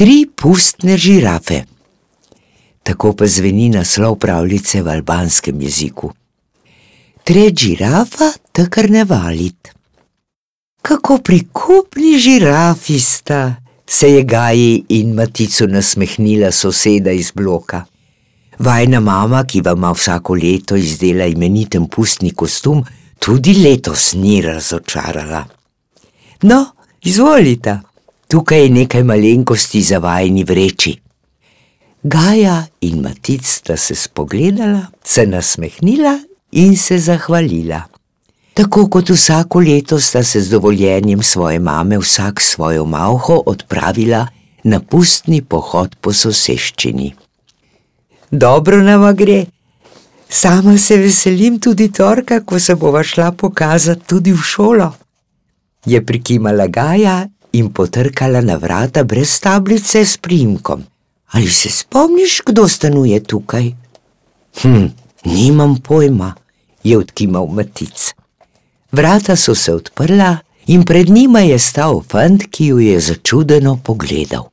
Tri pustne žirafe. Tako pa zveni naslov pravljice v albanskem jeziku. Tre žirafa, takr ne valit. Kako prikupni žirafi sta, se je Gaji in Matico nasmehnila soseda iz bloka. Vajna mama, ki vam vsako leto izdela imeniten pustni kostum, tudi letos ni razočarala. No, izvolite, tukaj je nekaj malenkosti za vajni vreči. Gaja in Matic sta se spogledala, se nasmehnila in se zahvalila. Tako kot vsako leto sta se z dovoljenjem svoje mame vsak svojo malho odpravila na pustni pohod po soseščini. Dobro nama gre, sama se veselim tudi torka, ko se bova šla pokazati tudi v šolo. Je prikimala Gaja in potrkala na vrata brez tablice s primkom. Ali se spomniš, kdo stanuje tukaj? Hm, nimam pojma, je odkimal Matic. Vrata so se odprla in pred njima je stal fant, ki jo je začudeno pogledal.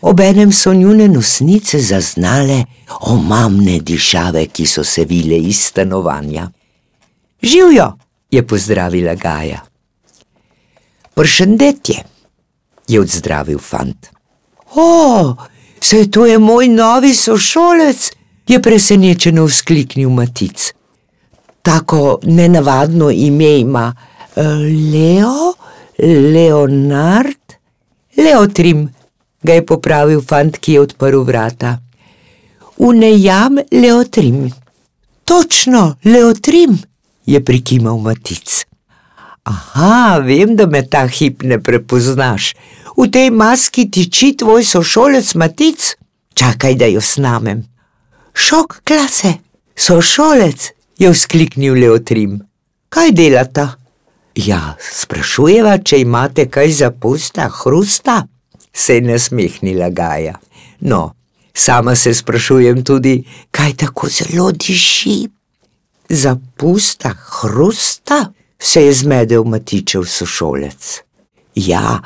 Obenem so njune nosnice zaznale omamne dišave, ki so se vile iz stanovanja. Živijo, je pozdravila Gaja. Pršendetje, je odzdravil fant. O, se to je moj novi sošolec, je presenečeno vzkliknil Matic tako nenavadno ime ima eh, Leo, Leonard, Leotrim, ga je popravil fant, ki je odprl vrata. Unejam Leotrim. Točno, Leotrim, je prikimal Matic. Aha, vem, da me ta hip ne prepoznaš. V tej maski tiči tvoj sošolec Matic. Čakaj, da jo snamem. Šok klase, sošolec, je vzkliknil Leotrim. Kaj delata? Ja, sprašujeva, če imate kaj za pusta, hrusta? Se je nasmehnila Gaja. No, sama se sprašujem tudi, kaj tako zelo diši. Za pusta, hrusta? Se je zmedel Matičev sošolec. Ja,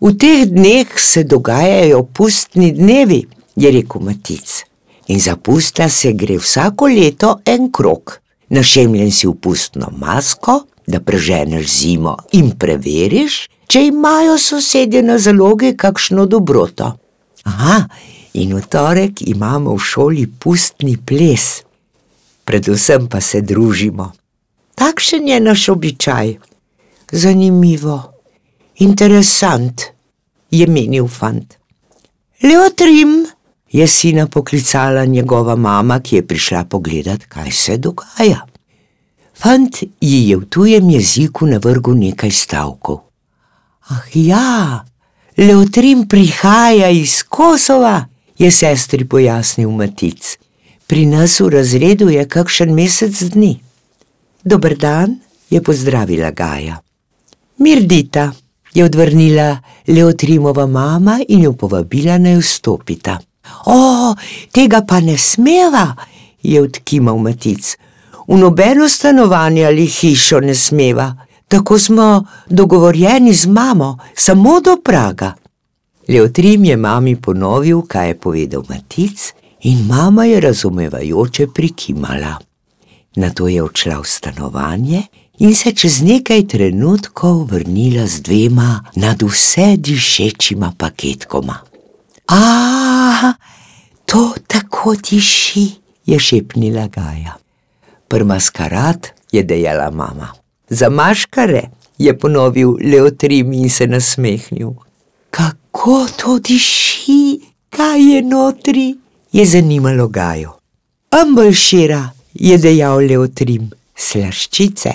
v teh dneh se dogajajo pustni dnevi, je rekel Matic. In za pusta se gre vsako leto en krok našemljen si v pustno masko, da preženeš zimo in preveriš, če imajo sosedje na zaloge kakšno dobroto. Aha, in v torek imamo v šoli pustni ples, predvsem pa se družimo. Takšen je naš običaj. Zanimivo, interesant, je menil fant. Leotrim, je sina poklicala njegova mama, ki je prišla pogledat, kaj se dogaja. Fant ji je v tujem jeziku navrgel nekaj stavkov. Ah, ja, Leotrim prihaja iz Kosova, je sestri pojasnil Matic. Pri nas v razredu je kakšen mesec dni. Dober dan, je pozdravila Gaja. Mirdita, je odvrnila Leotrimova mama in jo povabila naj vstopita. O, tega pa ne smeva, je odkimal Matic. V nobeno stanovanje ali hišo ne smeva, tako smo dogovorjeni z mamo, samo do Praga. Leotrim je mami ponovil, kaj je povedal Matic, in mama je razumevajoče prikimala. Na to je odšla v stanovanje in se čez nekaj trenutkov vrnila z dvema nad vse dišečima paketkoma. A, to tako tiši, je šepnila Gaja. Prmaskarad je dejala mama. Za maškare je ponovil Leotrim in se nasmehnil. Kako to diši, kaj je notri, je zanimalo Gajo. Ambalšira je dejal Leotrim, slaščice.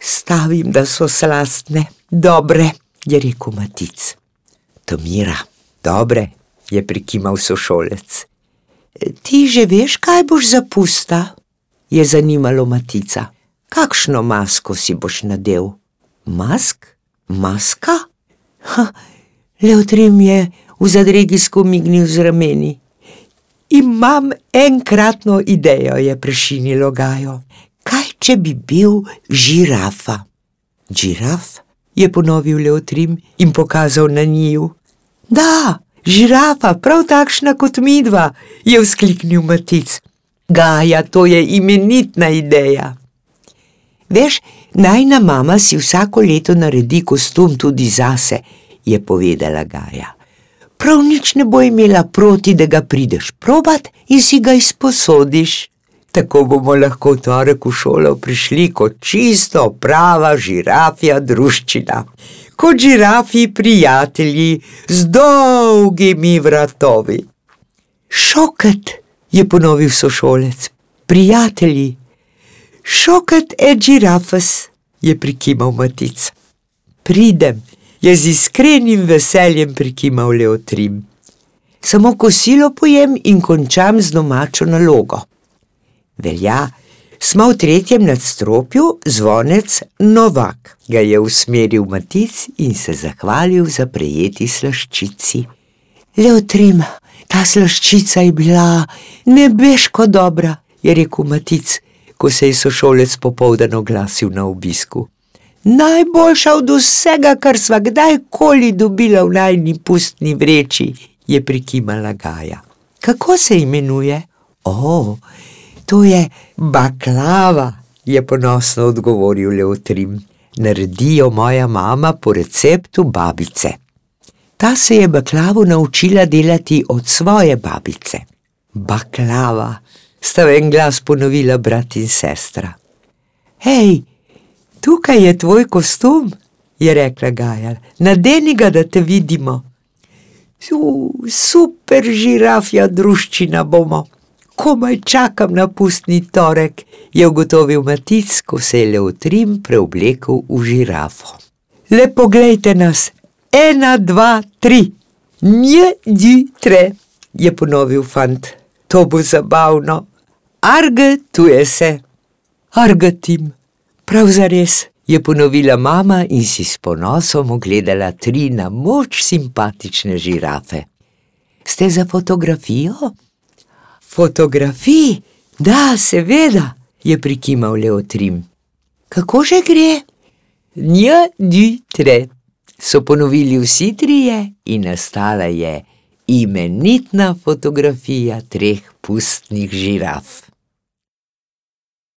Stavim, da so slastne, dobre, je rekel Matic. Tomira, dobre, je prikimal sošolec. Ti že veš, kaj boš zapusta? je zanimalo Matica. Kakšno masko si boš nadel? Mask? Maska? Ha, Leotrim je v zadregi skomignil z rameni. Imam enkratno idejo, je prešinilo Gajo. Kaj, če bi bil žirafa? Žiraf? je ponovil Leotrim in pokazal na njiju. Da, žirafa, prav takšna kot midva, je vzkliknil Matic. Gaja, to je imenitna ideja. Veš, najna mama si vsako leto naredi kostum tudi zase, je povedala Gaja. Prav nič ne bo imela proti, da ga prideš probat in si ga izposodiš. Tako bomo lahko v torek v šolo prišli kot čisto prava žirafija druščina, kot žirafi prijatelji z dolgimi vratovi. Šoket, je ponovil sošolec, prijatelji. Šoket je žirafas, je prikimal matic. Pridem, je z iskrenim veseljem prikimal Leotrim. Samo kosilo pojem in končam z domačo nalogo. Velja, smo v tretjem nadstropju, zvonec Novak ga je usmeril Matic in se zahvalil za prejeti slaščici. Leotrim, ta slaščica je bila nebeško dobra, je rekel Matic, ko se je sošolec popoldan oglasil na obisku. Najboljša od vsega, kar sva kdajkoli dobila v najni pustni vreči, je prikimala Gaja. Kako se imenuje? O, to je baklava, je ponosno odgovoril Leotrim. Naredijo moja mama po receptu babice. Ta se je baklavo naučila delati od svoje babice. Baklava, sta v en glas ponovila brat in sestra. Hej, tukaj je tvoj kostum, je rekla Gaja, nadeni ga, da te vidimo. Super žirafja druščina bomo komaj čakam na pustni torek, je ugotovil Matic, ko se je Leotrim preoblekel v žirafo. Le poglejte nas, ena, dva, tri, nje, di, tre, je ponovil fant. To bo zabavno. Arge, tu je se. Argatim, prav zares, je ponovila mama in si s ponosom ogledala tri na moč simpatične žirafe. Ste za fotografijo? Fotografij, da, seveda, je prikimal Leotrim. Kako že gre? Nja, di, tre, so ponovili vsi trije in nastala je imenitna fotografija treh pustnih žiraf.